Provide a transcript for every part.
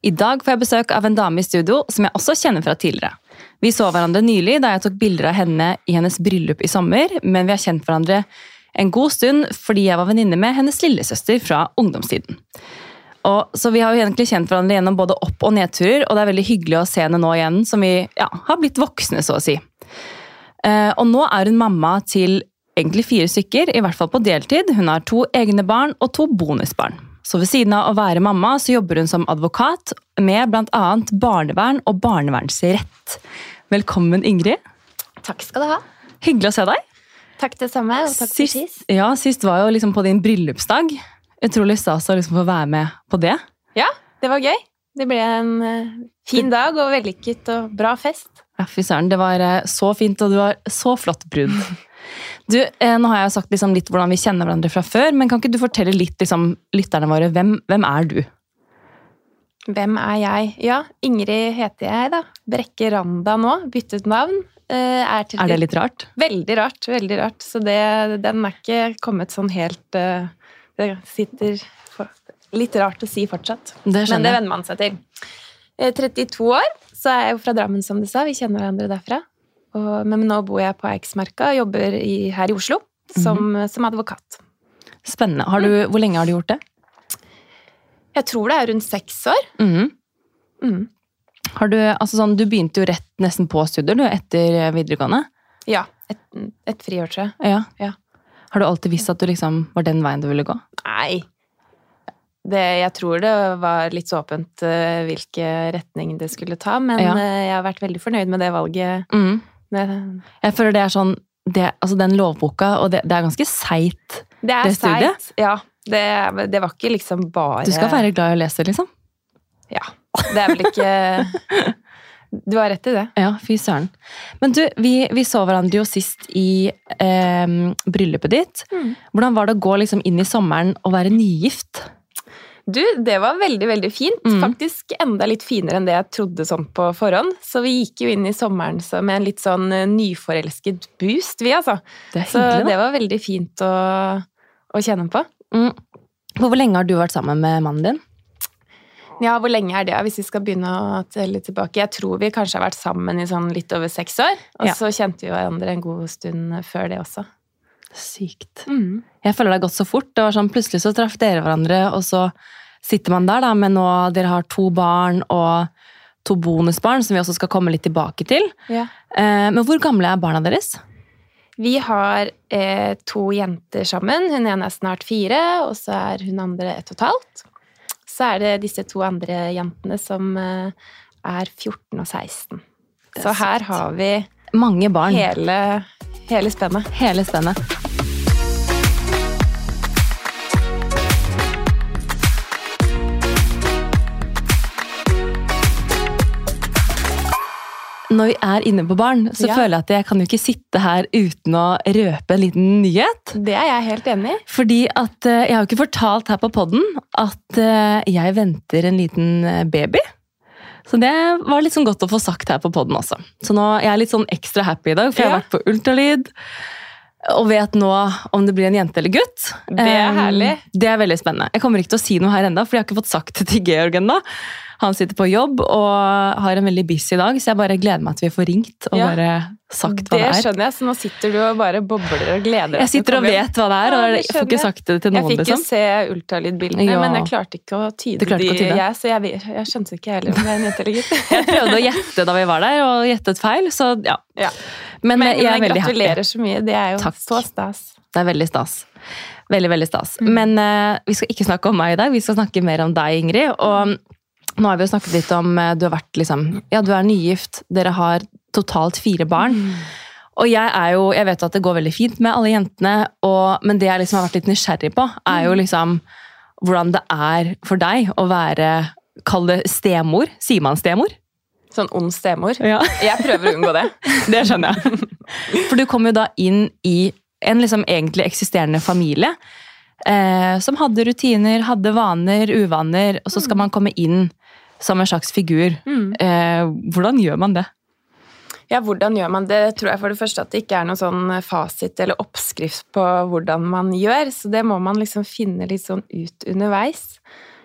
I dag får jeg besøk av en dame i studio som jeg også kjenner fra tidligere. Vi så hverandre nylig da jeg tok bilder av henne i hennes bryllup i sommer, men vi har kjent hverandre en god stund fordi jeg var venninne med hennes lillesøster fra ungdomstiden. Og, så vi har jo egentlig kjent hverandre gjennom både opp- og nedturer, og det er veldig hyggelig å se henne nå igjen som vi ja, har blitt voksne, så å si. Eh, og nå er hun mamma til egentlig fire stykker, i hvert fall på deltid. Hun har to egne barn og to bonusbarn. Så ved siden av å være mamma, så jobber hun som advokat med bl.a. barnevern og barnevernsrett. Velkommen, Ingrid. Takk skal du ha. Hyggelig å se deg. Takk det samme, og takk for Sist, sist. ja, sist var jo liksom på din bryllupsdag. Utrolig stas å liksom få være med på det. Ja, det var gøy. Det ble en eh, fin dag og vellykket og bra fest. Ja, fy søren, det var eh, så fint, og du var så flott brud. Du, eh, nå har jeg sagt liksom litt hvordan vi kjenner hverandre fra før, men kan ikke du fortelle litt liksom, lytterne våre, hvem, hvem er du? Hvem er jeg? Ja, Ingrid heter jeg, da. Brekke Randa nå. Byttet navn. Eh, Er, til Er det litt rart? Veldig rart. Veldig rart. Så det, den er ikke kommet sånn helt eh, Det sitter for, litt rart å si fortsatt. Det Men det venner man seg til. Eh, 32 år, så er jeg jo fra Drammen, som du sa. Vi kjenner hverandre derfra. Og, men nå bor jeg på Eiksmarka jobber i, her i Oslo som, som advokat. Spennende. Har du, hvor lenge har du gjort det? Jeg tror det er rundt seks år. Mhm. Mm. Har du, altså sånn, du begynte jo rett nesten på studier du, etter videregående. Ja. Et, et friår, tror jeg. Ja. Ja. Har du alltid visst at du liksom var den veien du ville gå? Nei. Det, jeg tror det var litt så åpent eh, hvilken retning det skulle ta, men Ja. eh, jeg har vært veldig fornøyd med det valget. Mhm. Jeg føler det er sånn det, altså Den lovboka, og det, det er ganske seigt. det er Det studiet? Seit, Ja. Det, det var ikke liksom bare Du skal være glad i å lese, liksom. Ja. Det er vel ikke Du har rett i det. Ja, fy søren. Men du, vi, vi så hverandre jo sist i eh, bryllupet ditt. Mm. Hvordan var det å gå liksom inn i sommeren og være nygift? Du, det var veldig, veldig fint. Mm. Faktisk enda litt finere enn det jeg trodde sånn på forhånd. Så vi gikk jo inn i sommeren så med en litt sånn eh, nyforelsket boost, vi, altså. Det Så hyggelig, det var veldig fint å, å kjenne på. Mm. Hvor lenge har du vært sammen med mannen din? Ja, hvor lenge er det, hvis vi skal begynne å telle tilbake? Jeg tror vi kanskje har vært sammen i sånn litt over seks år. Og Ja. så kjente vi hverandre en god stund før det også. Sykt. Mm. Jeg føler det har gått så fort. Det var sånn, Plutselig så traff dere hverandre, og så sitter man der da, med nå dere har to barn og to bonusbarn, som vi også skal komme litt tilbake til. Ja. Eh, men hvor gamle er barna deres? Vi har eh, to jenter sammen. Hun ene er snart fire, og så er hun andre ett og et halvt. Så er det disse to andre jentene som eh, er 14 og 16. Det er Så her har vi Mange barn. hele, hele spennet. Hele spennet. Når vi er inne på barn, så Ja. føler jeg at jeg kan jo ikke sitte her uten å røpe en liten nyhet. Det er jeg helt enig i. Fordi at eh, jeg har jo ikke fortalt her på podden at eh, jeg venter en liten eh, baby. Så det var litt sånn godt å få sagt her på podden også. Så nå jeg er litt sånn ekstra happy i dag, for jeg har Ja. vært på ultralyd. Og vet nå om det blir en jente eller gutt. Det er herlig. Det er veldig spennende. Jeg kommer ikke til å si noe her ennå, for jeg har ikke fått sagt det til Georg ennå. Han sitter på jobb og har en veldig busy dag, så jeg bare gleder meg til vi får ringt og Ja. bare sagt hva Det det er. skjønner jeg, så nå sitter du og bare bobler og gleder deg. Jeg sitter og vet hva det er, Ja, og det jeg får ikke sagt det til noen. Jeg fikk jo liksom. se ultralydbildene, Ja. men jeg klarte ikke å tyde ikke å tyde? jeg, så jeg, jeg skjønte ikke heller om det er en jente eller gutt. Jeg prøvde å gjette da vi var der, og gjettet feil, så ja. Ja. Men, Men, jeg er men veldig happy. gratulerer så mye, det er jo Takk. så stas. Det er veldig stas. Veldig, veldig stas. Mm. Men uh, vi skal ikke snakke om meg i dag, vi skal snakke mer om deg, Ingrid. Og nå har vi jo snakket litt om eh, Du har vært liksom Ja, du er nygift, dere har totalt fire barn. Mm. Og jeg er jo Jeg vet at det går veldig fint med alle jentene, og, men det jeg liksom har vært litt nysgjerrig på, er Mm. jo liksom hvordan det er for deg å være Kall det stemor. Sier man stemor? Sånn ond stemor. Ja. Jeg prøver å unngå det. Det skjønner jeg. For du kom jo da inn i en liksom egentlig eksisterende familie. Eh, som hadde rutiner, hadde vaner, uvaner, og så skal man komme inn som en slags figur. Mm. Eh, hvordan gjør man det? Ja, hvordan gjør man det? Tror jeg for det første at det ikke er noen sånn fasit eller oppskrift på hvordan man gjør, så det må man liksom finne litt sånn ut underveis.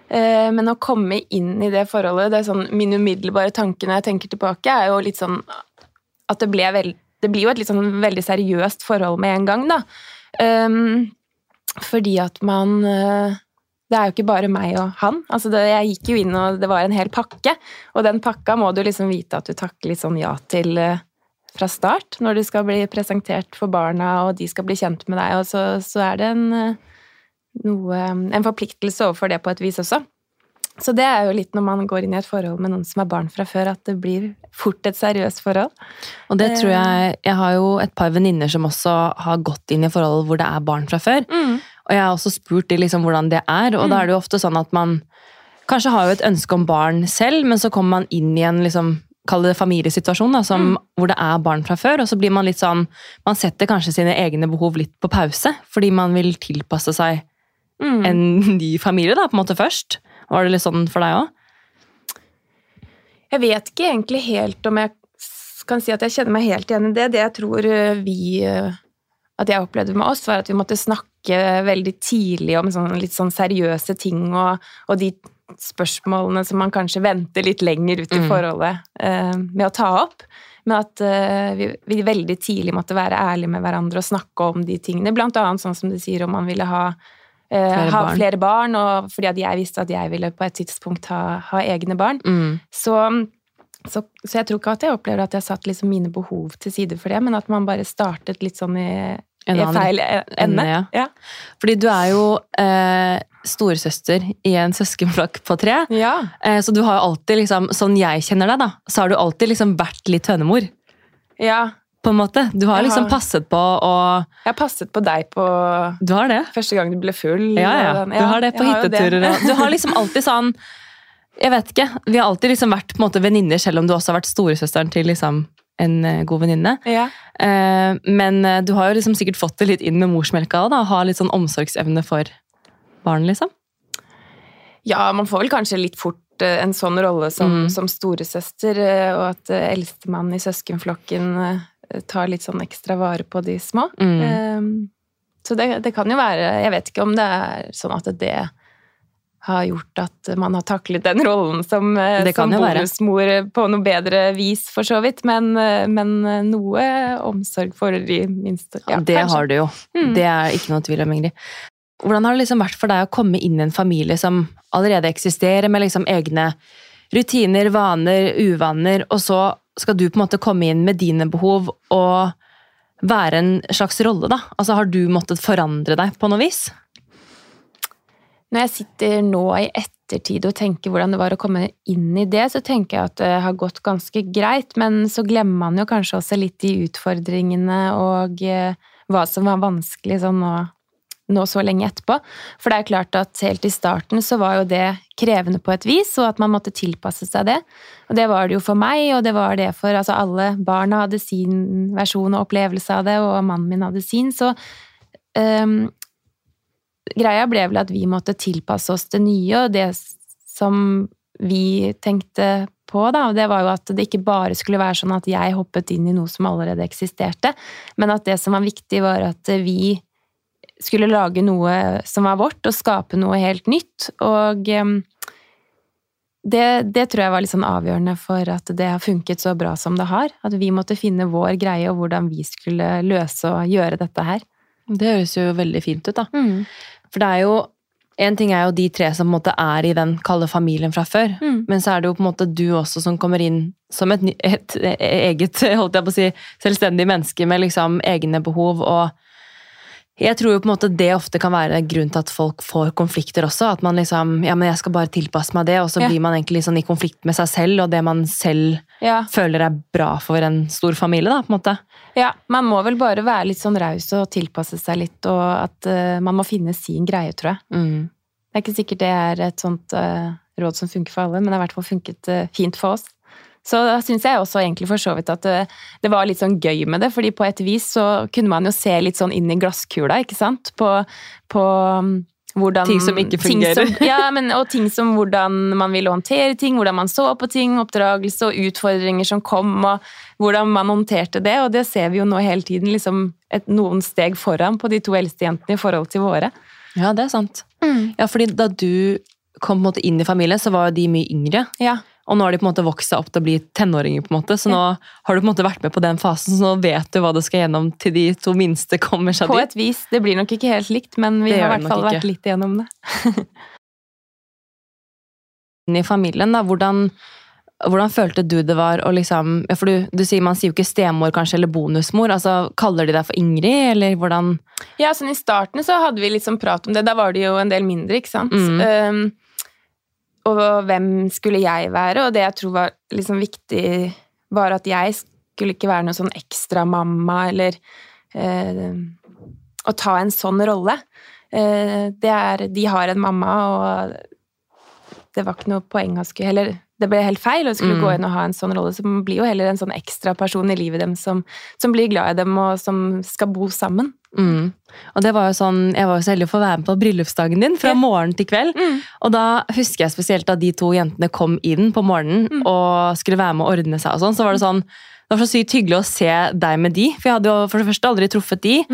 Eh, Men å komme inn i det forholdet, det er sånn min umiddelbare tanke når jeg tenker tilbake, er jo litt sånn at det ble veld, Det blir jo et litt sånn veldig seriøst forhold med en gang, da. Um, fordi at man eh, Det er jo ikke bare meg og han. Altså det, jeg gikk jo inn, og det var en hel pakke. Og den pakka må du liksom vite at du takker litt sånn ja til eh, fra start, når du skal bli presentert for barna, og de skal bli kjent med deg, og så, så er det en, eh, noe, en forpliktelse overfor det på et vis også. Så det er jo litt når man går inn i et forhold med noen som er barn fra før, at det blir fort et seriøst forhold. Og det tror jeg Jeg har jo et par venninner som også har gått inn i forhold hvor det er barn fra før. Og jeg har også spurt de liksom hvordan det er, og da er det jo ofte sånn at man kanskje har jo et ønske om barn selv, men så kommer man inn i en liksom Kall det familiesituasjon, da, som, hvor det er barn fra før. Og så blir man litt sånn Man setter kanskje sine egne behov litt på pause, fordi man vil tilpasse seg Mm. en ny familie da, på en måte først. Var det litt sånn for deg òg? Jeg vet ikke egentlig helt om jeg kan si at jeg kjenner meg helt igjen i det. Det jeg tror eh, vi eh, At jeg opplevde med oss, var at vi måtte snakke veldig tidlig om sånn, litt sånn seriøse ting, og, og de spørsmålene som man kanskje venter litt lenger ut i Mm. forholdet uh, med å ta opp. Men at uh, vi, vi veldig tidlig måtte være ærlige med hverandre og snakke om de tingene. Blant annet sånn som du sier om man ville ha uh, Flere ha barn. flere barn, og fordi at jeg visste at jeg ville på et tidspunkt ha, ha egne barn. Mm. Så, så, så jeg tror ikke at jeg opplever at jeg satt liksom mine behov til side for det, men at man bare startet litt sånn i, En i feil e- ende. ja. Ja. Fordi du er jo eh, storesøster i en søskenflokk på tre. ja. Eh, så du har jo alltid, liksom, sånn jeg kjenner deg, da, så har du alltid liksom vært litt hønemor. ja. På en måte. Du har Jeg liksom har- passet på å Jeg har passet på deg på Du har det. første gang du ble full. Ja, ja. Du har det på hytteturer. Du har liksom alltid sånn Jeg vet ikke. Vi har alltid liksom vært på venninner, selv om du også har vært storesøsteren til liksom en eh, god venninne. Ja. Eh, men eh, du har jo liksom sikkert fått det litt inn med morsmelka òg, da. Ha litt sånn omsorgsevne for barn, liksom. ja, man får vel kanskje litt fort en sånn rolle som, Mm. som storesøster, og at eldstemann i søskenflokken tar litt sånn ekstra vare på de små. Mm. Så det, det kan jo være Jeg vet ikke om det er sånn at det har gjort at man har taklet den rollen som, eh, som være. bonusmor på noe bedre vis, for så vidt. Men, eh, men noe omsorg for de minste. Ja, det har du jo. Mm. Det er ikke noe tvil om, Ingrid. Hvordan har det liksom vært for deg å komme inn i en familie som allerede eksisterer, med liksom egne rutiner, vaner, uvaner, og så skal du på en måte komme inn med dine behov og være en slags rolle, da? Altså, har du måttet forandre deg på noe vis? Når jeg sitter nå i ettertid og tenker hvordan det var å komme inn i det, så tenker jeg at det har gått ganske greit, men så glemmer man jo kanskje også litt de utfordringene og eh, hva som var vanskelig sånn nå, nå så lenge etterpå. For det er klart at helt i starten så var jo det krevende på et vis, og at man måtte tilpasse seg det. Og det var det jo for meg, og det var det for altså alle barna hadde sin versjon og opplevelse av det, og mannen min hadde sin, så ehm, greia ble vel at vi måtte tilpasse oss det nye, og det som vi tenkte på, da, det var jo at det ikke bare skulle være sånn at jeg hoppet inn i noe som allerede eksisterte, men at det som var viktig, var at vi skulle lage noe som var vårt, og skape noe helt nytt. Og det, det tror jeg var litt sånn avgjørende for at det har funket så bra som det har. At vi måtte finne vår greie, og hvordan vi skulle løse og gjøre dette her. Det høres jo veldig fint ut, da. For det er jo En ting er jo de tre som på en måte er i den kalde familien fra før. Mm. Men så er det jo på en måte du også som kommer inn som et, et, et eget, holdt jeg på å si, selvstendig menneske med liksom egne behov. Og jeg tror jo på en måte det ofte kan være grunnen til at folk får konflikter også. At man liksom Ja, men jeg skal bare tilpasse meg det, og så Ja. blir man egentlig sånn i konflikt med seg selv og det man selv Ja. føler er bra for en stor familie, da, på en måte. Ja, man må vel bare være litt sånn raus og tilpasse seg litt, og at uh, man må finne sin greie, tror jeg. Mm. Det er ikke sikkert det er et sånt uh, råd som funker for alle, men det har i hvert fall funket uh, fint for oss. Så da syns jeg også egentlig for så vidt at det, det var litt sånn gøy med det, fordi på et vis så kunne man jo se litt sånn inn i glasskula, ikke sant? På, på um, hvordan Ting som ikke fungerer. som- ja, men, og ting som hvordan man ville håndtere ting, hvordan man så på ting, oppdragelse og utfordringer som kom, og hvordan man håndterte det. Og det ser vi jo nå hele tiden, liksom et, noen steg foran på de to eldste jentene i forhold til våre. Ja, det er sant. Ja, fordi da du kom inn i familien, så var de mye yngre. Ja. Og nå har de på en måte vokst seg opp til å bli tenåringer, på en måte. så nå har du på en måte vært med på den fasen, så nå vet du hva du skal gjennom til de to minste kommer seg På dit. et vis. Det blir nok ikke helt likt, men vi Det har i hvert fall vært ikke. litt igjennom det. I familien, da, hvordan, hvordan følte du det var å liksom for du, du sier Man sier jo ikke stemor kanskje, eller bonusmor. altså Kaller de deg for Ingrid, eller hvordan Ja, sånn I starten så hadde vi liksom prat om det. Da var det jo en del mindre, ikke sant. Mm. Um, og hvem skulle jeg være? Og det jeg tror var liksom viktig, var at jeg skulle ikke være noen sånn ekstra mamma, eller eh, å ta en sånn rolle. Eh, det er De har en mamma, og det var ikke noe poeng å skulle Eller det ble helt feil å skulle Mm. gå inn og ha en sånn rolle, så man blir jo heller en sånn ekstra person i livet dem som, som blir glad i dem, og som skal bo sammen. Mm. Og det var jo sånn, Jeg var jo så heldig å få være med på bryllupsdagen din fra morgen til kveld. Og da husker jeg spesielt da de to jentene kom inn på morgenen Mm. og skulle være med å ordne seg. og sånn, så var Det sånn, det var så sykt hyggelig å se deg med de, for jeg hadde jo for det første aldri truffet de.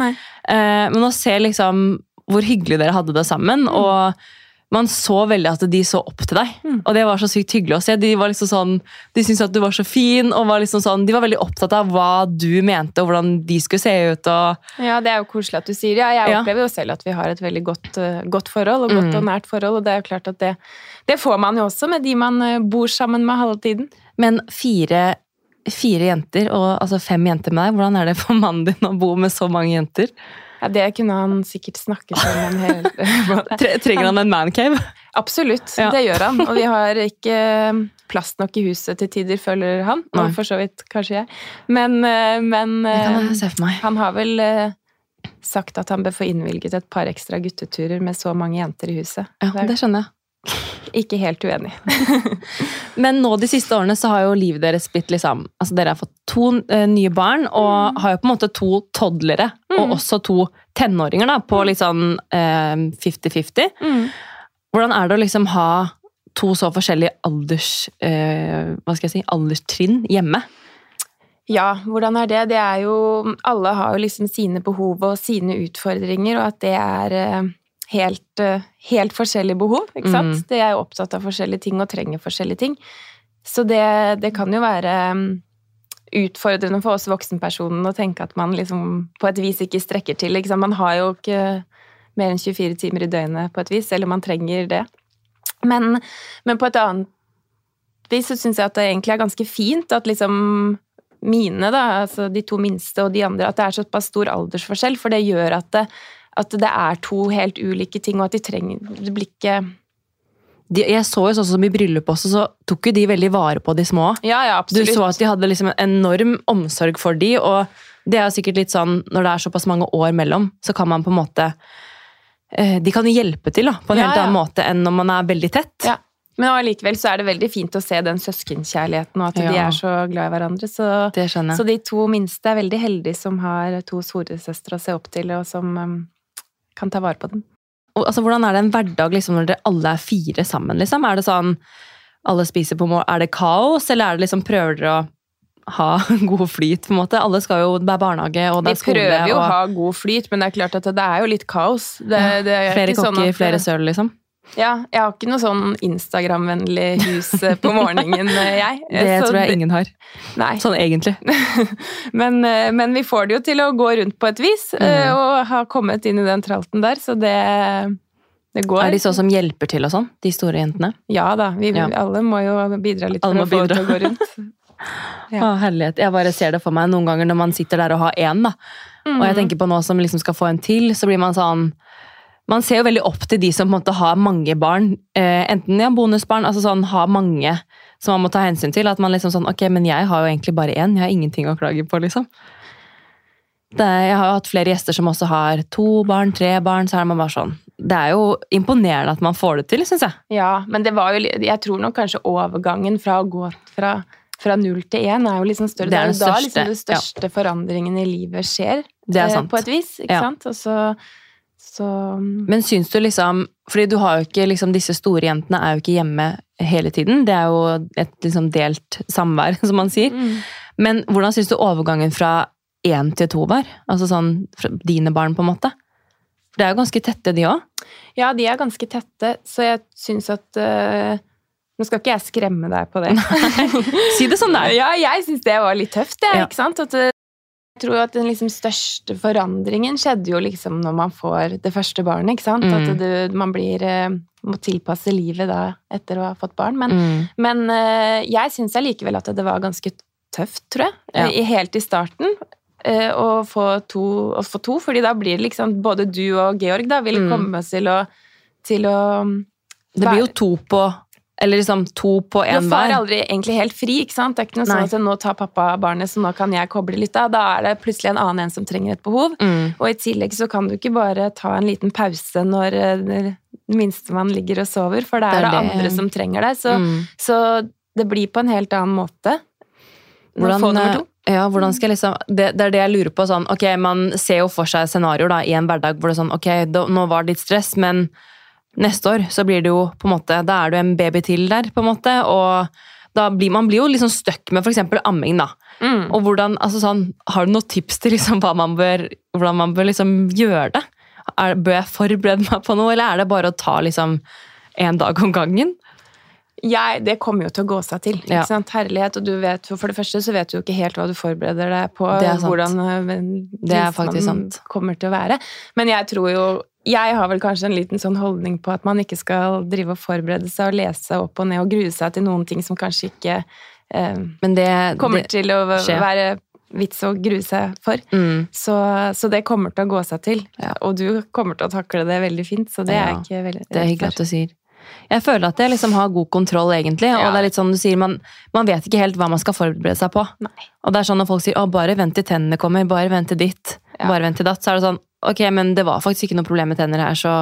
Eh, men å se liksom hvor hyggelig dere hadde det sammen, og man så veldig at de så opp til deg. Mm. Og det var så sykt hyggelig å se. De var liksom sånn, de syntes at du var så fin, og var liksom sånn, de var veldig opptatt av hva du mente, og hvordan de skulle se ut. og Ja, det er jo koselig at du sier det. Ja, jeg Ja. opplever jo selv at vi har et veldig godt, eh, godt forhold, og godt Mm. og nært forhold, og det er jo klart at det, det får man jo også med de man eh, bor sammen med halve tiden. Men fire, fire jenter, og altså fem jenter med deg, hvordan er det for mannen din å bo med så mange jenter? Ja, det kunne han sikkert snakket om en hel trenger han en mancave? Absolutt, Ja. det gjør han. Og vi har ikke plass nok i huset til tider, føler han. Nei. Og for så vidt kanskje jeg. Men, eh, men eh, han har vel eh, sagt at han bør få innvilget et par ekstra gutteturer med så mange jenter i huset. Ja, det skjønner jeg. Ikke helt uenig. Men nå de siste årene så har jo livet deres blitt liksom altså Dere har fått to eh, nye barn og har jo på en måte to toddlere og Mm. også to tenåringer da, på litt sånn eh, 50-50. Hvordan er det å liksom ha to så forskjellige alders, eh, hva skal jeg si, alderstrinn hjemme? Ja, hvordan er det? Det er jo Alle har jo liksom sine behov og sine utfordringer, og at det er helt, eh, helt forskjellige behov, ikke sant? Mm. De er jo opptatt av forskjellige ting og trenger forskjellige ting. Så det, det kan jo være mm, utfordrende for oss voksenpersoner å tenke at man liksom på et vis ikke strekker til. Ikke? Man har jo ikke mer enn 24 timer i døgnet på et vis, eller man trenger det. Men, men på et annet vis så syns jeg at det egentlig er ganske fint at liksom mine, da, altså de to minste og de andre, at det er såpass stor aldersforskjell, for det gjør at det, at det er to helt ulike ting, og at de trenger Det blir ikke De, jeg så jo sånn som i bryllup også, så tok jo de veldig vare på de små. Ja, ja, absolutt. Du så at de hadde liksom en enorm omsorg for de, og det er jo sikkert litt sånn når det er såpass mange år mellom, så kan man på en måte eh, De kan jo hjelpe til da, på en Ja, helt ja. annen måte enn når man er veldig tett. Ja. Men allikevel så er det veldig fint å se den søskenkjærligheten, og at de er så glad i hverandre. Så, så de to minste er veldig heldige som har to storesøstre å se opp til, og som um, kan ta vare på dem. Og, altså, hvordan er det en hverdag liksom, når dere alle er fire sammen? Liksom? Er det sånn alle spiser på morgen, Er det kaos, eller er det liksom prøver dere å ha god flyt? på en måte? Alle skal jo Det er barnehage, og det Vi er skole. prøver jo å og ha god flyt, men det er klart at det er jo litt kaos. Det, det er flere sånn kokker, at- flere søl, liksom. Ja, jeg har ikke noe sånn Instagram-vennlig hus eh, på morgenen, eh, jeg. Det Så tror jeg ingen har. Nei. Sånn egentlig. Men, eh, men vi får det jo til å gå rundt på et vis, Mhm. og har kommet inn i den tralten der, så det, det går. Er de sånn som hjelper til og sånn, de store jentene? Ja da, vi, Ja. alle må jo bidra litt Alle for å få det til å gå rundt. Ja. Å, herlighet. Jeg bare ser det for meg noen ganger når man sitter der og har én, da. Og jeg tenker på nå som liksom skal få en til, så blir man sånn Man ser jo veldig opp til de som på en måte har mange barn. Eh, enten ja, bonusbarn, altså sånn har mange som man må ta hensyn til. At man liksom sånn Ok, men jeg har jo egentlig bare én. Jeg har ingenting å klage på, liksom. Det, jeg har jo hatt flere gjester som også har to barn, tre barn. Så er man bare sånn Det er jo imponerende at man får det til, syns jeg. Ja, men det var jo Jeg tror nok kanskje overgangen fra å gå fra, fra null til én er jo liksom større. Det er jo den da liksom den største forandringen i livet skjer. Det er eh, sant. På et vis, ikke Ja. sant? Og så, så Men syns du liksom Fordi du har jo ikke liksom Disse store jentene er jo ikke hjemme hele tiden. Det er jo et liksom delt samvær, som man sier. mm. Men hvordan syns du overgangen fra én til to var? Altså sånn dine barn, på en måte? For Det er jo ganske tette, de òg. Ja, de er ganske tette, så jeg syns at uh, Nå skal ikke jeg skremme deg på det. Si det som det er. Ja, jeg syns det var litt tøft, jeg. Ja. Ikke sant? At, eh, jeg tror at den liksom største forandringen skjedde jo liksom når man får det første barnet. ikke sant? Mm. At du, man blir eh, må tilpasse livet da etter å ha fått barn. Men, Mm. men eh, jeg syns allikevel at det var ganske tøft, tror jeg. Ja. Helt i starten. eh, Å få, to, å få to, fordi da blir det liksom Både du og Georg da vil Mm. komme oss til å, til å Det blir jo to på Eller liksom to på Du én får hver. aldri egentlig helt fri, ikke sant? Det er ikke noe sånn at nå tar pappa barnet, så nå kan jeg koble litt av. Da er det plutselig en annen en som trenger et behov. Mm. Og i tillegg så kan du ikke bare ta en liten pause når eh, minstemann ligger og sover, for da Det er er det, andre som trenger deg. Så, Mm. så det blir på en helt annen måte. Hvordan, få nummer to. eh, ja, hvordan skal jeg liksom det, det er det jeg lurer på. Sånn, ok, Man ser jo for seg scenarioer i en hverdag hvor det er sånn Ok, nå var det litt stress, men neste år så blir det jo på en måte Da er du en baby til der, på en måte. Og da blir man blir jo liksom stuck med f.eks. amming, da. Mm. Og hvordan, altså sånn, Har du noen tips til liksom hva man bør, hvordan man bør liksom gjøre det? Er, bør jeg forberede meg på noe, eller er det bare å ta liksom en dag om gangen? Jeg, det kommer jo til å gå seg til. Ja. Herlighet. Og du vet, for det første så vet du jo ikke helt hva du forbereder deg på. Hvordan Det er tilstanden sant. kommer til å være. Men jeg tror jo Jeg har vel kanskje en liten sånn holdning på at man ikke skal drive og forberede seg og lese opp og ned og grue seg til noen ting som kanskje ikke eh, Men det, kommer det til å skje. være vits å grue seg for. mm, Så, så det kommer til å gå seg til. Ja. Og du kommer til å takle det veldig fint, så det er Ja, jeg ikke veldig Det er hyggelig at du sier. Jeg føler at jeg liksom har god kontroll, egentlig. Og Ja. det er litt sånn du sier, man, man vet ikke helt hva man skal forberede seg på. Nei. Og det er sånn når folk sier 'å, bare vent til tennene kommer', 'bare vent til ditt'. 'bare vent til datt', så er det sånn ok, men det var faktisk ikke noe problem med tenner her, så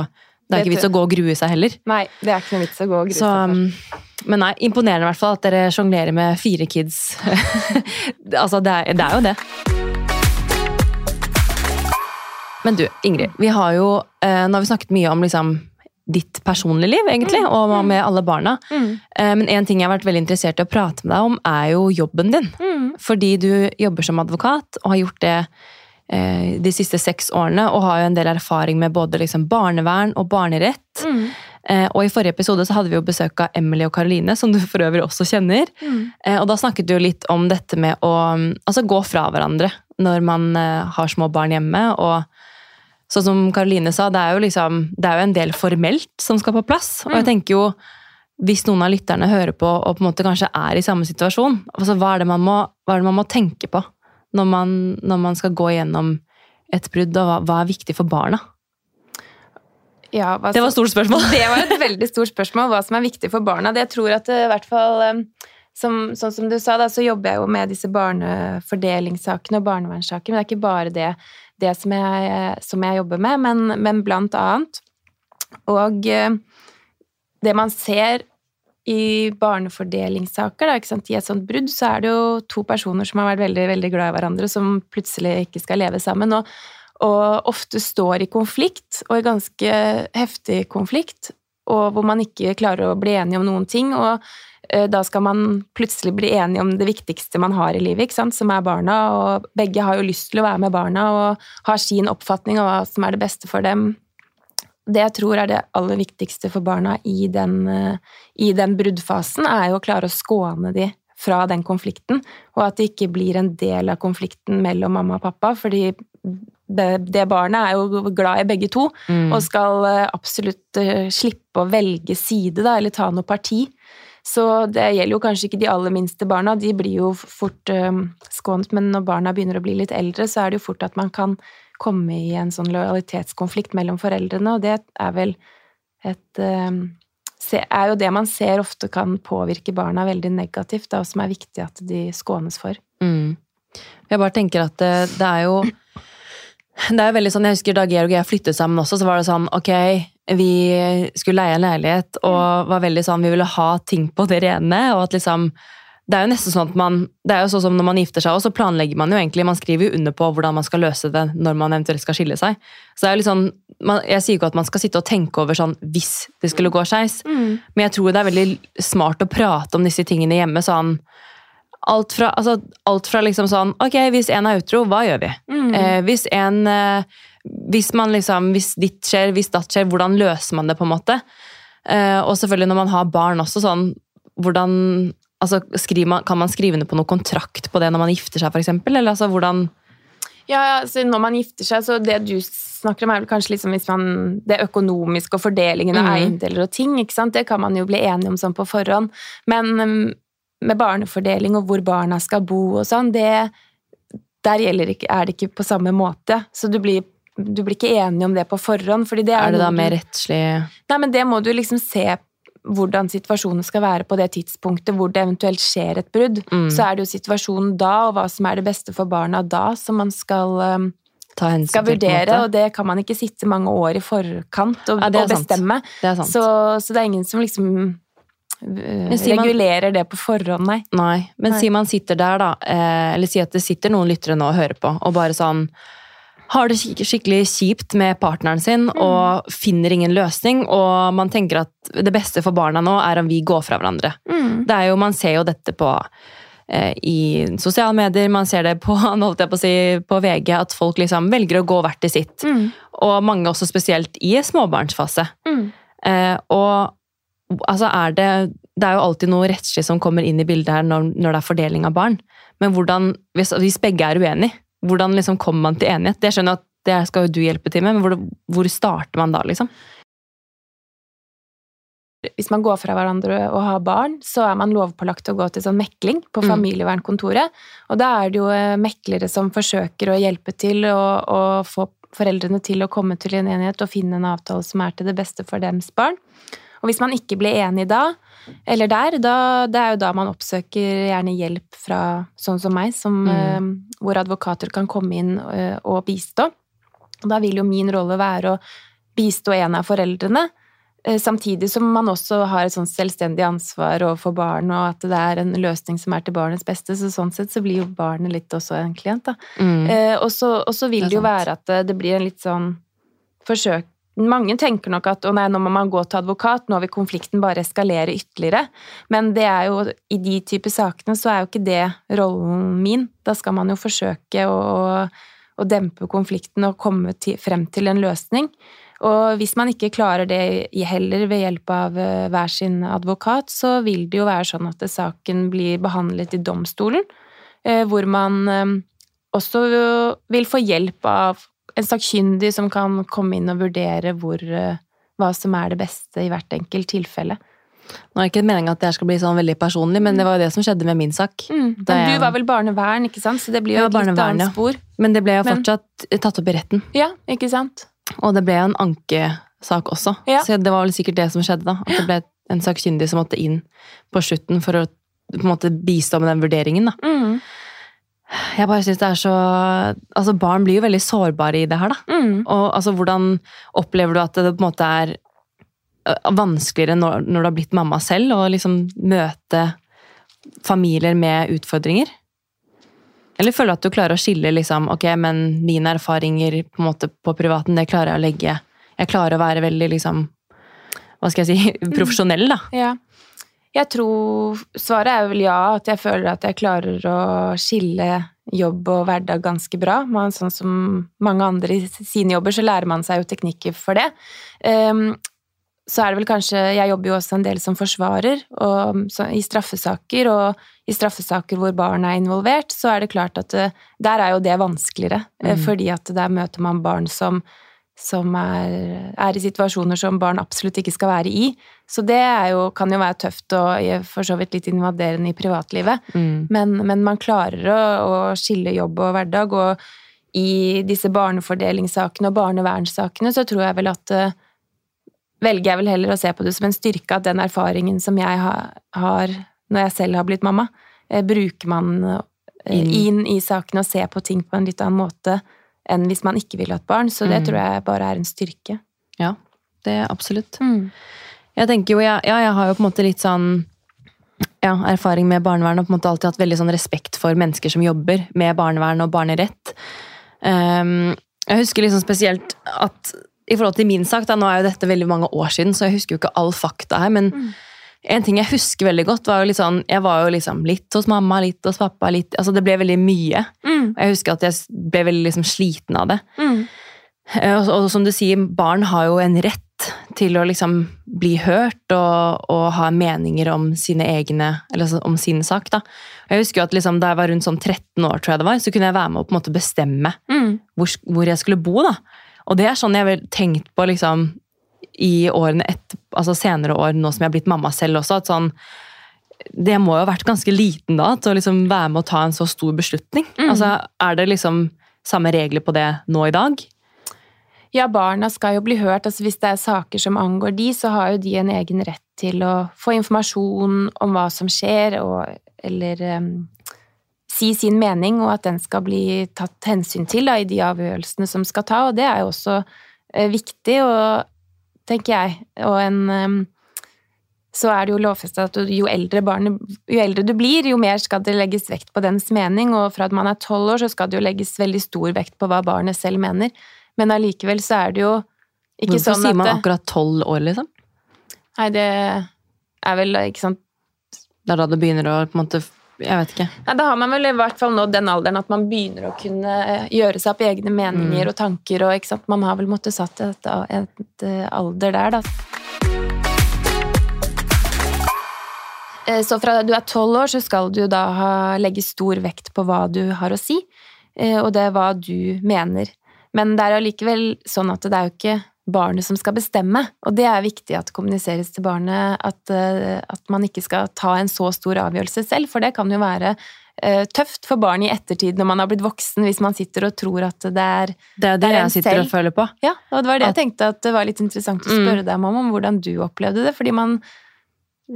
det er ikke vits å gå og grue seg heller. Nei, det er ikke noe vits å gå og grue Så, seg for. um, men nei, imponerende i hvert fall at dere sjonglerer med fire kids. altså, det er, det er jo det. Men du, Ingrid, vi har jo eh, Nå har vi snakket mye om liksom ditt personlige liv, egentlig, og med alle barna. Mm. Eh, men en ting jeg har vært veldig interessert i å prate med deg om, er jo jobben din. Mm. Fordi du jobber som advokat, og har gjort det de siste seks årene, og har jo en del erfaring med både liksom barnevern og barnerett. Mm. Eh, og i forrige episode så hadde vi jo besøk av Emily og Karoline, som du for øvrig også kjenner. Mm. Eh, og da snakket du jo litt om dette med å mm, altså, gå fra hverandre når man eh, har små barn hjemme. og Sånn som Karoline sa, det er jo liksom, det er jo en del formelt som skal på plass. Og jeg tenker jo, hvis noen av lytterne hører på og på en måte kanskje er i samme situasjon, altså hva er det man må, hva er det man må tenke på når man, når man skal gå gjennom et brudd, og hva, hva er viktig for barna? Ja, hva Det var et stort spørsmål. Det var et veldig stort spørsmål, hva som er viktig for barna. Det jeg tror at det, i hvert fall, eh, som, sånn som du sa, da, så jobber jeg jo med disse barnefordelingssakene og barnevernssaker. Men det er ikke bare det, det som, jeg, som jeg jobber med, men, men blant annet. Og eh, det man ser i barnefordelingssaker, da, i et sånt brudd, så er det jo to personer som har vært veldig, veldig glad i hverandre, som plutselig ikke skal leve sammen. og og ofte står i konflikt, og i ganske heftig konflikt, og hvor man ikke klarer å bli enige om noen ting, og eh, da skal man plutselig bli enige om det viktigste man har i livet, som er barna, og begge har jo lyst til å være med barna og har sin oppfatning av hva som er det beste for dem. Det jeg tror er det aller viktigste for barna i den, eh, i den bruddfasen, er jo å klare å skåne de fra den konflikten, og at det ikke blir en del av konflikten mellom mamma og pappa, fordi det, det barnet er jo glad i begge to, Mm. og skal eh, absolutt eh, slippe å velge side, da, eller ta noe parti. Så det gjelder jo kanskje ikke de aller minste barna, de blir jo fort skånet, men når barna begynner å bli litt eldre, så er det jo fort at man kan komme i en sånn lojalitetskonflikt mellom foreldrene, og det er vel et eh, er jo det man ser ofte kan påvirke barna veldig negativt, og som er viktig at de skånes for. Mm. Jeg bare tenker at det, det er jo Det er veldig sånn, Jeg husker da Georg og jeg flyttet sammen også, så var det sånn ok, vi skulle leie en leilighet og var veldig sånn, vi ville ha ting på det rene. og at liksom, Det er jo nesten sånn at man, det er jo sånn som når man gifter seg også, så planlegger man jo egentlig, man skriver jo under på hvordan man skal løse det når man eventuelt skal skille seg. Så det er jo litt sånn, man, Jeg sier ikke at man skal sitte og tenke over sånn hvis det skulle gå skeis, men jeg tror det er veldig smart å prate om disse tingene hjemme. sånn, Alt fra, altså, alt fra liksom sånn Ok, hvis en er utro, hva gjør vi? Mm. Eh, hvis en eh, hvis man liksom, hvis ditt skjer, hvis datt skjer, hvordan løser man det på en måte? Eh, og selvfølgelig når man har barn også, sånn, hvordan altså, skriver man, Kan man skrive ned på noen kontrakt på det når man gifter seg, f.eks.? Eller altså, hvordan Ja, altså når man gifter seg, så det du snakker om, er vel kanskje liksom hvis man Det økonomiske og fordelingen av mm. eiendeler og ting, ikke sant? det kan man jo bli enige om sånn på forhånd. Men um, med barnefordeling og hvor barna skal bo og sånn, det Der gjelder ikke, er det ikke på samme måte. Så du blir, du blir ikke enig om det på forhånd. fordi det er, Er det da mer rettslig Nei, men det må du liksom se hvordan situasjonen skal være på det tidspunktet hvor det eventuelt skjer et brudd. Mm. Så er det jo situasjonen da, og hva som er det beste for barna da, som man skal, um, ta skal vurdere. Og det kan man ikke sitte mange år i forkant og, Ja, og bestemme. Det er. Så, så det er ingen som liksom uh, regulerer man- det på forhånd, nei. Nei, men Nei. si man sitter der, da, eh, eller si at det sitter noen lyttere nå og hører på, og bare sånn har det skikkelig kjipt med partneren sin og finner ingen løsning, og man tenker at det beste for barna nå er om vi går fra hverandre. Det er jo, Man ser jo dette på eh, i sosiale medier, man ser det på, holdt jeg på å si, på VG, at folk liksom velger å gå hvert til sitt. Mm. Og mange også spesielt i småbarnsfase. Mm. Eh, og altså er det Det er jo alltid noe rettslig som kommer inn i bildet her når, når det er fordeling av barn. Men hvordan, hvis, hvis begge er uenige, hvordan liksom kommer man til enighet? Det skjønner at det skal jo du hjelpe til med, men hvor, hvor starter man da, liksom? Hvis man går fra hverandre og har barn, så er man lovpålagt å gå til sånn mekling på Mm. familievernkontoret. Og da er det jo eh, meklere som forsøker å hjelpe til å, å få foreldrene til å komme til en enighet og finne en avtale som er til det beste for deres barn. Og hvis man ikke blir enig da, eller der, da, det er jo da man oppsøker gjerne hjelp fra sånn som meg, som, Mm. uh, hvor advokater kan komme inn uh, og bistå. Og da vil jo min rolle være å bistå en av foreldrene, eh, samtidig som man også har et sånt selvstendig ansvar overfor barn, og at det er en løsning som er til barnets beste. Så sånn sett så blir jo barnet litt også en klient, da. Mm. Eh, og, så, vil Det det, jo være at det, det blir en litt sånn forsøk Mange tenker nok at å nei, nå må man gå til advokat, nå vil konflikten bare eskalere ytterligere. Men det er jo, i de typer sakene så er jo ikke det rollen min. Da skal man jo forsøke å, å dempe konflikten og komme til, frem til en løsning. Og hvis man ikke klarer det heller ved hjelp av eh, hver sin advokat, så vil det jo være sånn at saken blir behandlet i domstolen, eh, hvor man eh, også vil få hjelp av en sakkyndig som kan komme inn og vurdere hvor, eh, hva som er det beste i hvert enkelt tilfelle. Nå er det ikke meningen at det skal bli sånn veldig personlig, men det var jo det som skjedde med min sak. Men Det er- du var vel barnevern, ikke sant? Så det blir jo et litt annet spor. Men det ble jo Men- fortsatt tatt opp i retten. Ja, ikke sant? Og det ble jo en ankesak også. Ja. Så det var vel sikkert det som skjedde, da. At det ble en sakkyndig som måtte inn på slutten for å på en måte bistå med den vurderingen, da. Mm. Jeg bare synes det er så Altså, barn blir jo veldig sårbare i det her, da. Mm. Og altså, hvordan opplever du at det på en måte er vanskeligere når, når du har blitt mamma selv, å liksom møte familier med utfordringer? Eller føler du at du klarer å skille liksom, ok, men mine erfaringer på, en måte, på privaten, det klarer jeg å legge Jeg klarer å være veldig liksom Hva skal jeg si profesjonell, da. Ja. Jeg tror svaret er vel ja, at jeg føler at jeg klarer å skille jobb og hverdag ganske bra. Man, sånn som mange andre i sine jobber, så lærer man seg jo teknikker for det. Um, så er det vel kanskje Jeg jobber jo også en del som forsvarer og, så, i straffesaker, og i straffesaker hvor barn er involvert, så er det klart at det, der er jo det vanskeligere. eh, Mhm. Fordi at der møter man barn som, som er, er i situasjoner som barn absolutt ikke skal være i. Så det er jo, kan jo være tøft og for så vidt litt invaderende i privatlivet. Mm. Men, men man klarer å, å skille jobb og hverdag, og i disse barnefordelingssakene og barnevernssakene så tror jeg vel at eh, Velger jeg vel heller å se på det som en styrke at den erfaringen som jeg ha, har når jeg selv har blitt mamma, eh, bruker man eh, Inn. inn i sakene og ser på ting på en litt annen måte enn hvis man ikke vil ha et barn. Så det Mm. tror jeg bare er en styrke. Ja, det er absolutt. Jeg tenker jo, ja, jeg har jo på en måte litt sånn ja, erfaring med barnevern og på en måte alltid hatt veldig sånn respekt for mennesker som jobber med barnevern og barnerett. Um, jeg husker liksom spesielt at i forhold til min sak, da, nå er jo dette veldig mange år siden, så jeg husker jo ikke all fakta her, men en ting jeg husker veldig godt, var jo litt sånn Jeg var jo liksom litt hos mamma, litt hos pappa, litt Altså det ble veldig mye. Mm. Jeg husker at jeg ble veldig liksom sliten av det. Mm. Eh, Og, og som du sier, barn har jo en rett til å liksom bli hørt og, og ha meninger om sine egne, eller om sin sak. da. Og Jeg husker jo at liksom, Da jeg var rundt sånn 13 år, tror jeg det var, så kunne jeg være med å på en måte bestemme Mm. hvor, hvor jeg skulle bo. da. Og det er sånn jeg har tenkt på liksom, i årene etter, altså senere år, nå som jeg har blitt mamma selv også. at sånn, Det må jo ha vært ganske liten da, til å liksom være med å ta en så stor beslutning. Mm. Altså, Er det liksom samme regler på det nå i dag? Ja, barna skal jo bli hørt. Altså, hvis det er saker som angår de, så har jo de en egen rett til å få informasjon om hva som skjer, og, eller um, si sin mening, og at den skal bli tatt hensyn til da, i de avgjørelsene som skal ta. Og det er jo også uh, viktig, og, tenker jeg. Og en em, så er det jo lovfestet at jo eldre, barnet, jo eldre du blir, jo mer skal det legges vekt på dens mening, og fra at man er tolv år, så skal det jo legges veldig stor vekt på hva barnet selv mener. Men allikevel så er det jo ikke Hvorfor sånn sier man akkurat tolv år, liksom? Nei, det er vel ikke sant Det er da det begynner å på en måte Jeg vet ikke. Nei, Da har man vel i hvert fall nådd den alderen at man begynner å kunne eh, gjøre seg opp egne meninger Mm. og tanker, og ikke sant? man har vel måttet satt et, et, et alder der, da. Eh, Så fra du er tolv år, så skal du da ha, legge stor vekt på hva du har å si, eh, og det er hva du mener. Men det er allikevel sånn at det er jo ikke barnet som skal bestemme, og det er viktig at det kommuniseres til barnet at, eh, at man ikke skal ta en så stor avgjørelse selv, for det kan jo være eh, tøft for barn i ettertid når man har blitt voksen, hvis man sitter og tror at det er Det er det, Det er jeg sitter og føler på. Ja, og det var det At- jeg tenkte at det var litt interessant å Mm. spørre deg om, om hvordan du opplevde det, fordi man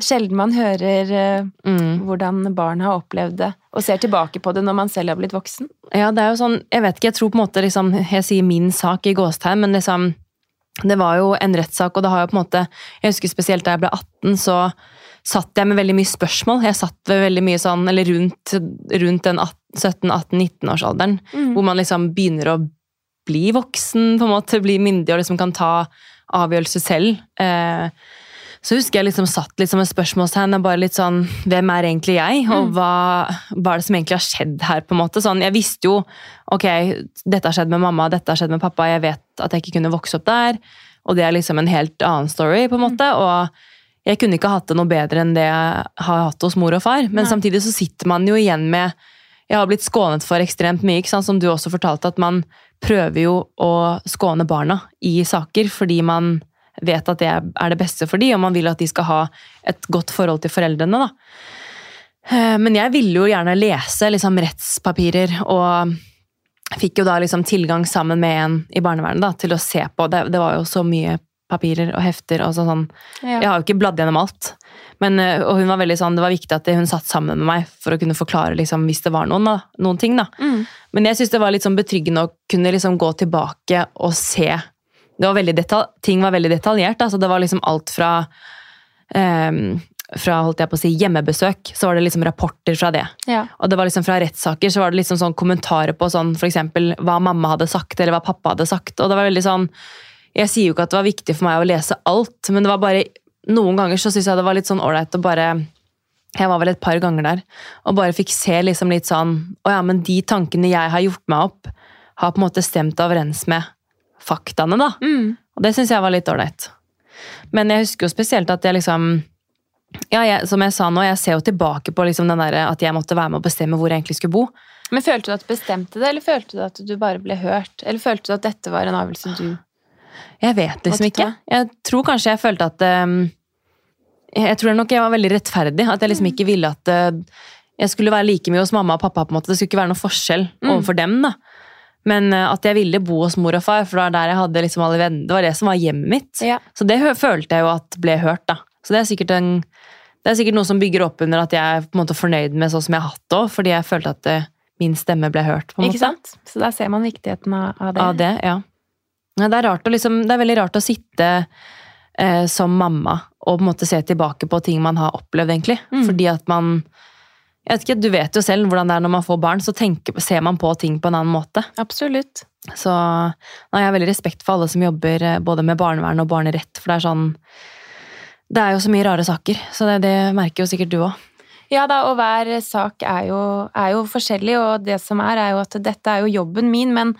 sjelden man hører uh, Mm. hvordan barn har opplevd det, og ser tilbake på det når man selv har blitt voksen. Ja, det er jo sånn, jeg vet ikke, jeg tror på en måte liksom, jeg sier min sak i gåstegn, men liksom, det var jo en rettssak, og det har jo på en måte, jeg husker spesielt da jeg ble 18, så satt jeg med veldig mye spørsmål. Jeg satt ved veldig mye sånn, eller rundt, rundt den 17-18-19-årsalderen, Mm. hvor man liksom begynner å bli voksen, på en måte, bli myndig og liksom kan ta avgjørelser selv. Eh, så husker jeg liksom satt litt som et spørsmålstegn, bare litt sånn, hvem er egentlig jeg, og Mm. hva, hva er det som egentlig har skjedd her, på en måte. Sånn, jeg visste jo, ok, dette har skjedd med mamma, dette har skjedd med pappa, jeg vet at jeg ikke kunne vokse opp der, og det er liksom en helt annen story, på en måte, og jeg kunne ikke hatt det noe bedre enn det jeg har hatt hos mor og far, men Nei. samtidig så sitter man jo igjen med, jeg har blitt skånet for ekstremt mye, ikke sant, som du også fortalte, at man prøver jo å skåne barna i saker, fordi man vet at det er det beste for de, og man vil at de skal ha et godt forhold til foreldrene. Da. Eh, Men jeg ville jo gjerne lese liksom, rettspapirer, og fikk jo da liksom tilgang sammen med en i barnevernet da, til å se på. Det, det var jo så mye papirer og hefter. og sånn. Ja. Jeg har jo ikke bladd gjennom alt. Men, eh, og hun var veldig sånn, Det var viktig at hun satt sammen med meg for å kunne forklare liksom, hvis det var noen, da, noen ting. da. Mm. Men jeg syns det var litt sånn betryggende å kunne liksom gå tilbake og se. Det var veldig detal ting var veldig detaljert. Altså det var liksom alt fra um, fra holdt jeg på å si, hjemmebesøk, så var det liksom rapporter fra det. Ja. Og det var liksom fra rettssaker så var det liksom sånn kommentarer på sånn, for eksempel, hva mamma hadde sagt, eller hva pappa hadde sagt. Og det var veldig sånn Jeg sier jo ikke at det var viktig for meg å lese alt, men det var bare noen ganger så syns jeg det var litt sånn ålreit å bare Jeg var vel et par ganger der og bare fikk se liksom litt sånn Å ja, men de tankene jeg har gjort meg opp, har på en måte stemt overens med faktaene, da. Mm. Og det syns jeg var litt ålreit. Men jeg husker jo spesielt at jeg liksom ja, jeg, Som jeg sa nå, jeg ser jo tilbake på liksom den der, at jeg måtte være med å bestemme hvor jeg egentlig skulle bo. Men følte du at du bestemte det, eller følte du at du bare ble hørt? Eller følte du at dette var en avgjørelse du Jeg vet liksom ikke. Jeg tror kanskje jeg følte at um, Jeg tror nok jeg var veldig rettferdig. At jeg liksom ikke ville at uh, jeg skulle være like mye hos mamma og pappa. på en måte. Det skulle ikke være noe forskjell Mm. overfor dem. da. Men uh, at jeg ville bo hos mor og far, for det var der jeg hadde liksom alle venner. Det var det som var hjemmet mitt. Ja. Så det følte jeg jo at ble hørt, da. Så det er sikkert, en, det er sikkert noe som bygger opp under at jeg er på en måte fornøyd med sånn som jeg har hatt det òg, fordi jeg følte at det, min stemme ble hørt. på en Ikke måte. sant? Så der ser man viktigheten av det. Av det, ja. det, er liksom, det er veldig rart å sitte eh, som mamma og på en måte se tilbake på ting man har opplevd, egentlig. Mm. Fordi at man jeg vet ikke, Du vet jo selv hvordan det er når man får barn, så tenker, ser man på ting på en annen måte. Absolutt. Så nei, jeg har veldig respekt for alle som jobber eh, både med barnevern og barnerett, for det er sånn Det er jo så mye rare saker, så det, det merker jo sikkert du òg. Ja da, og hver sak er jo, er jo forskjellig, og det som er, er jo at dette er jo jobben min, men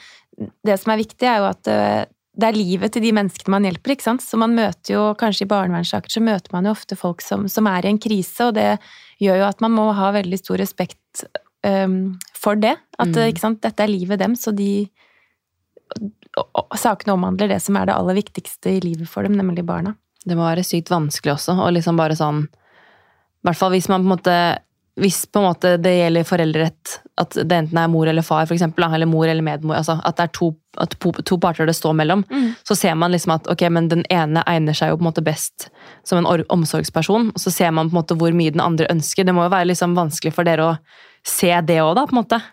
det som er viktig, er jo at eh, det er livet til de menneskene man hjelper. ikke sant? Så man møter jo, kanskje i barnevernssaker, så møter man jo ofte folk som, som, er i en krise, og det gjør jo at man må ha veldig stor respekt um, for det. At mm. sant, dette er livet dem, så de og, og, Sakene omhandler det som er det aller viktigste i livet for dem, nemlig barna. Det må være sykt vanskelig også, og liksom bare sånn I hvert fall hvis man på en måte hvis på en måte det gjelder foreldrerett, at det enten er mor eller far, for eksempel, eller mor eller medmor, altså at det er to, to, to parter det står mellom, mm. så ser man liksom at ok, men den ene egner seg jo på en måte best som en omsorgsperson, og så ser man på en måte hvor mye den andre ønsker. Det må jo være liksom vanskelig for dere å se det òg, da, på en måte.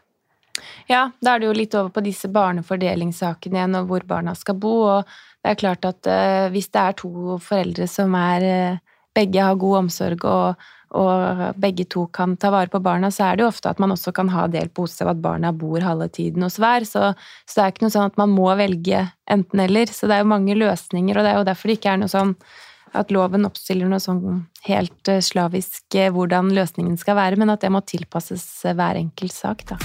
Ja, da er det jo litt over på disse barnefordelingssakene igjen, og hvor barna skal bo. og det er klart at uh, hvis det er to foreldre som er uh, begge har god omsorg og og begge to kan ta vare på barna, så er det jo ofte at man også kan ha delt bosted, at barna bor halve tiden hos hver. Så, så, det er ikke noe sånn at man må velge enten-eller. Så det er jo mange løsninger, og det er jo derfor det ikke er noe sånn at loven oppstiller noe sånn helt eh, slavisk eh, hvordan løsningen skal være, men at det må tilpasses eh, hver enkelt sak, da.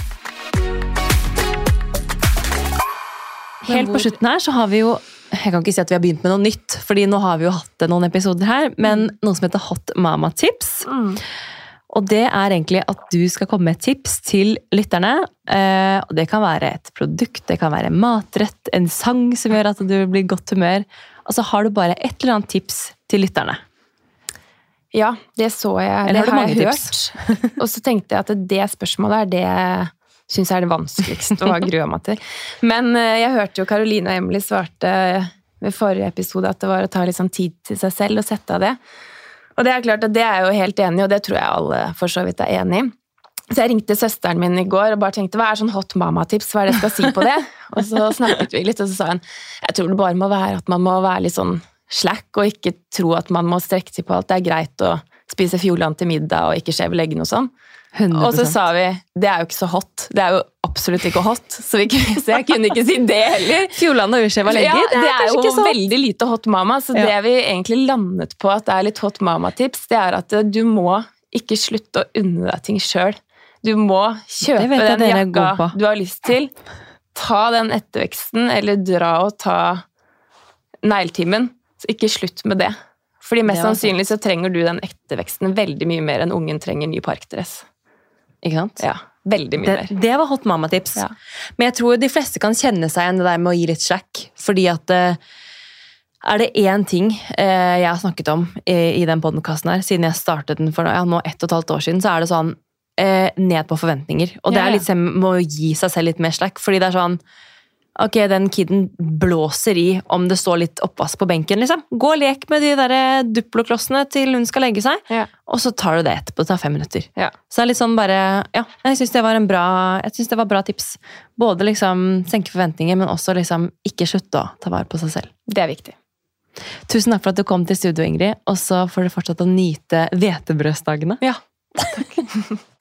Helt på slutten her så har vi jo jeg kan ikke si at vi har begynt med noe nytt, fordi nå har vi jo hatt noen episoder her, men mm. noe som heter Hot Mama-tips. Mm. Og det er egentlig at du skal komme med tips til lytterne. Eh, og det kan være et produkt, det kan være matrett, en sang som gjør at du blir godt humør. Altså har du bare et eller annet tips til lytterne. Ja, det så jeg. Eller det har, har jeg hørt. og så tenkte jeg at det spørsmålet er det syns er det vanskeligste å ha grua meg til. Men eh, jeg hørte jo Karoline og Emily svarte ved forrige episode at det var å ta litt sånn tid til seg selv og sette av det. Og det er klart at det er jeg jo helt enig i, og det tror jeg alle for så vidt er enig i. Så jeg ringte søsteren min i går og bare tenkte hva er sånn hot mama-tips, hva er det jeg skal si på det? Og så snakket vi litt, og så sa hun jeg tror det bare må være at man må være litt sånn slack og ikke tro at man må strekke til på alt. Det er greit å spise fjordland til middag og ikke skjeve leggene og sånn. 100%. Og så sa vi det er jo ikke så hot. Det er jo absolutt ikke hot, så, vi, så jeg kunne ikke si det heller. Fjordland og Urskjeva legger? Ja, det er, jo veldig lite hot mama, så ja. det vi egentlig landet på at det er litt hot mama-tips, det er at du må ikke slutte å unne deg ting sjøl. Du må kjøpe den jakka du har lyst til. Ta den etterveksten, eller dra og ta negletimen. Så ikke slutt med det. Fordi mest sannsynlig så trenger du den etterveksten veldig mye mer enn ungen trenger ny parkdress. Ikke sant? Ja, veldig mye det, mer. Det var hot mama-tips. Ja. Men jeg tror de fleste kan kjenne seg igjen det der med å gi litt slack. Fordi at uh, er det én ting uh, jeg har snakket om i, den podkasten her, siden jeg startet den for ja, nå ett og et halvt år siden, så er det sånn uh, ned på forventninger. Og det er litt med å gi seg selv litt mer slack. Fordi det er sånn Ok, den kiden blåser i om det står litt oppvask på benken. liksom. Gå og lek med de der Duplo-klossene til hun skal legge seg, ja. og så tar du det etterpå. Det tar fem minutter. Ja. Så det er litt sånn bare Ja, jeg syns det var en bra jeg synes det var bra tips. Både liksom senke forventninger, men også liksom ikke slutte å ta vare på seg selv. Det er viktig. Tusen takk for at du kom til studio, Ingrid. Og så får du fortsatt å nyte hvetebrødsdagene. Ja, takk.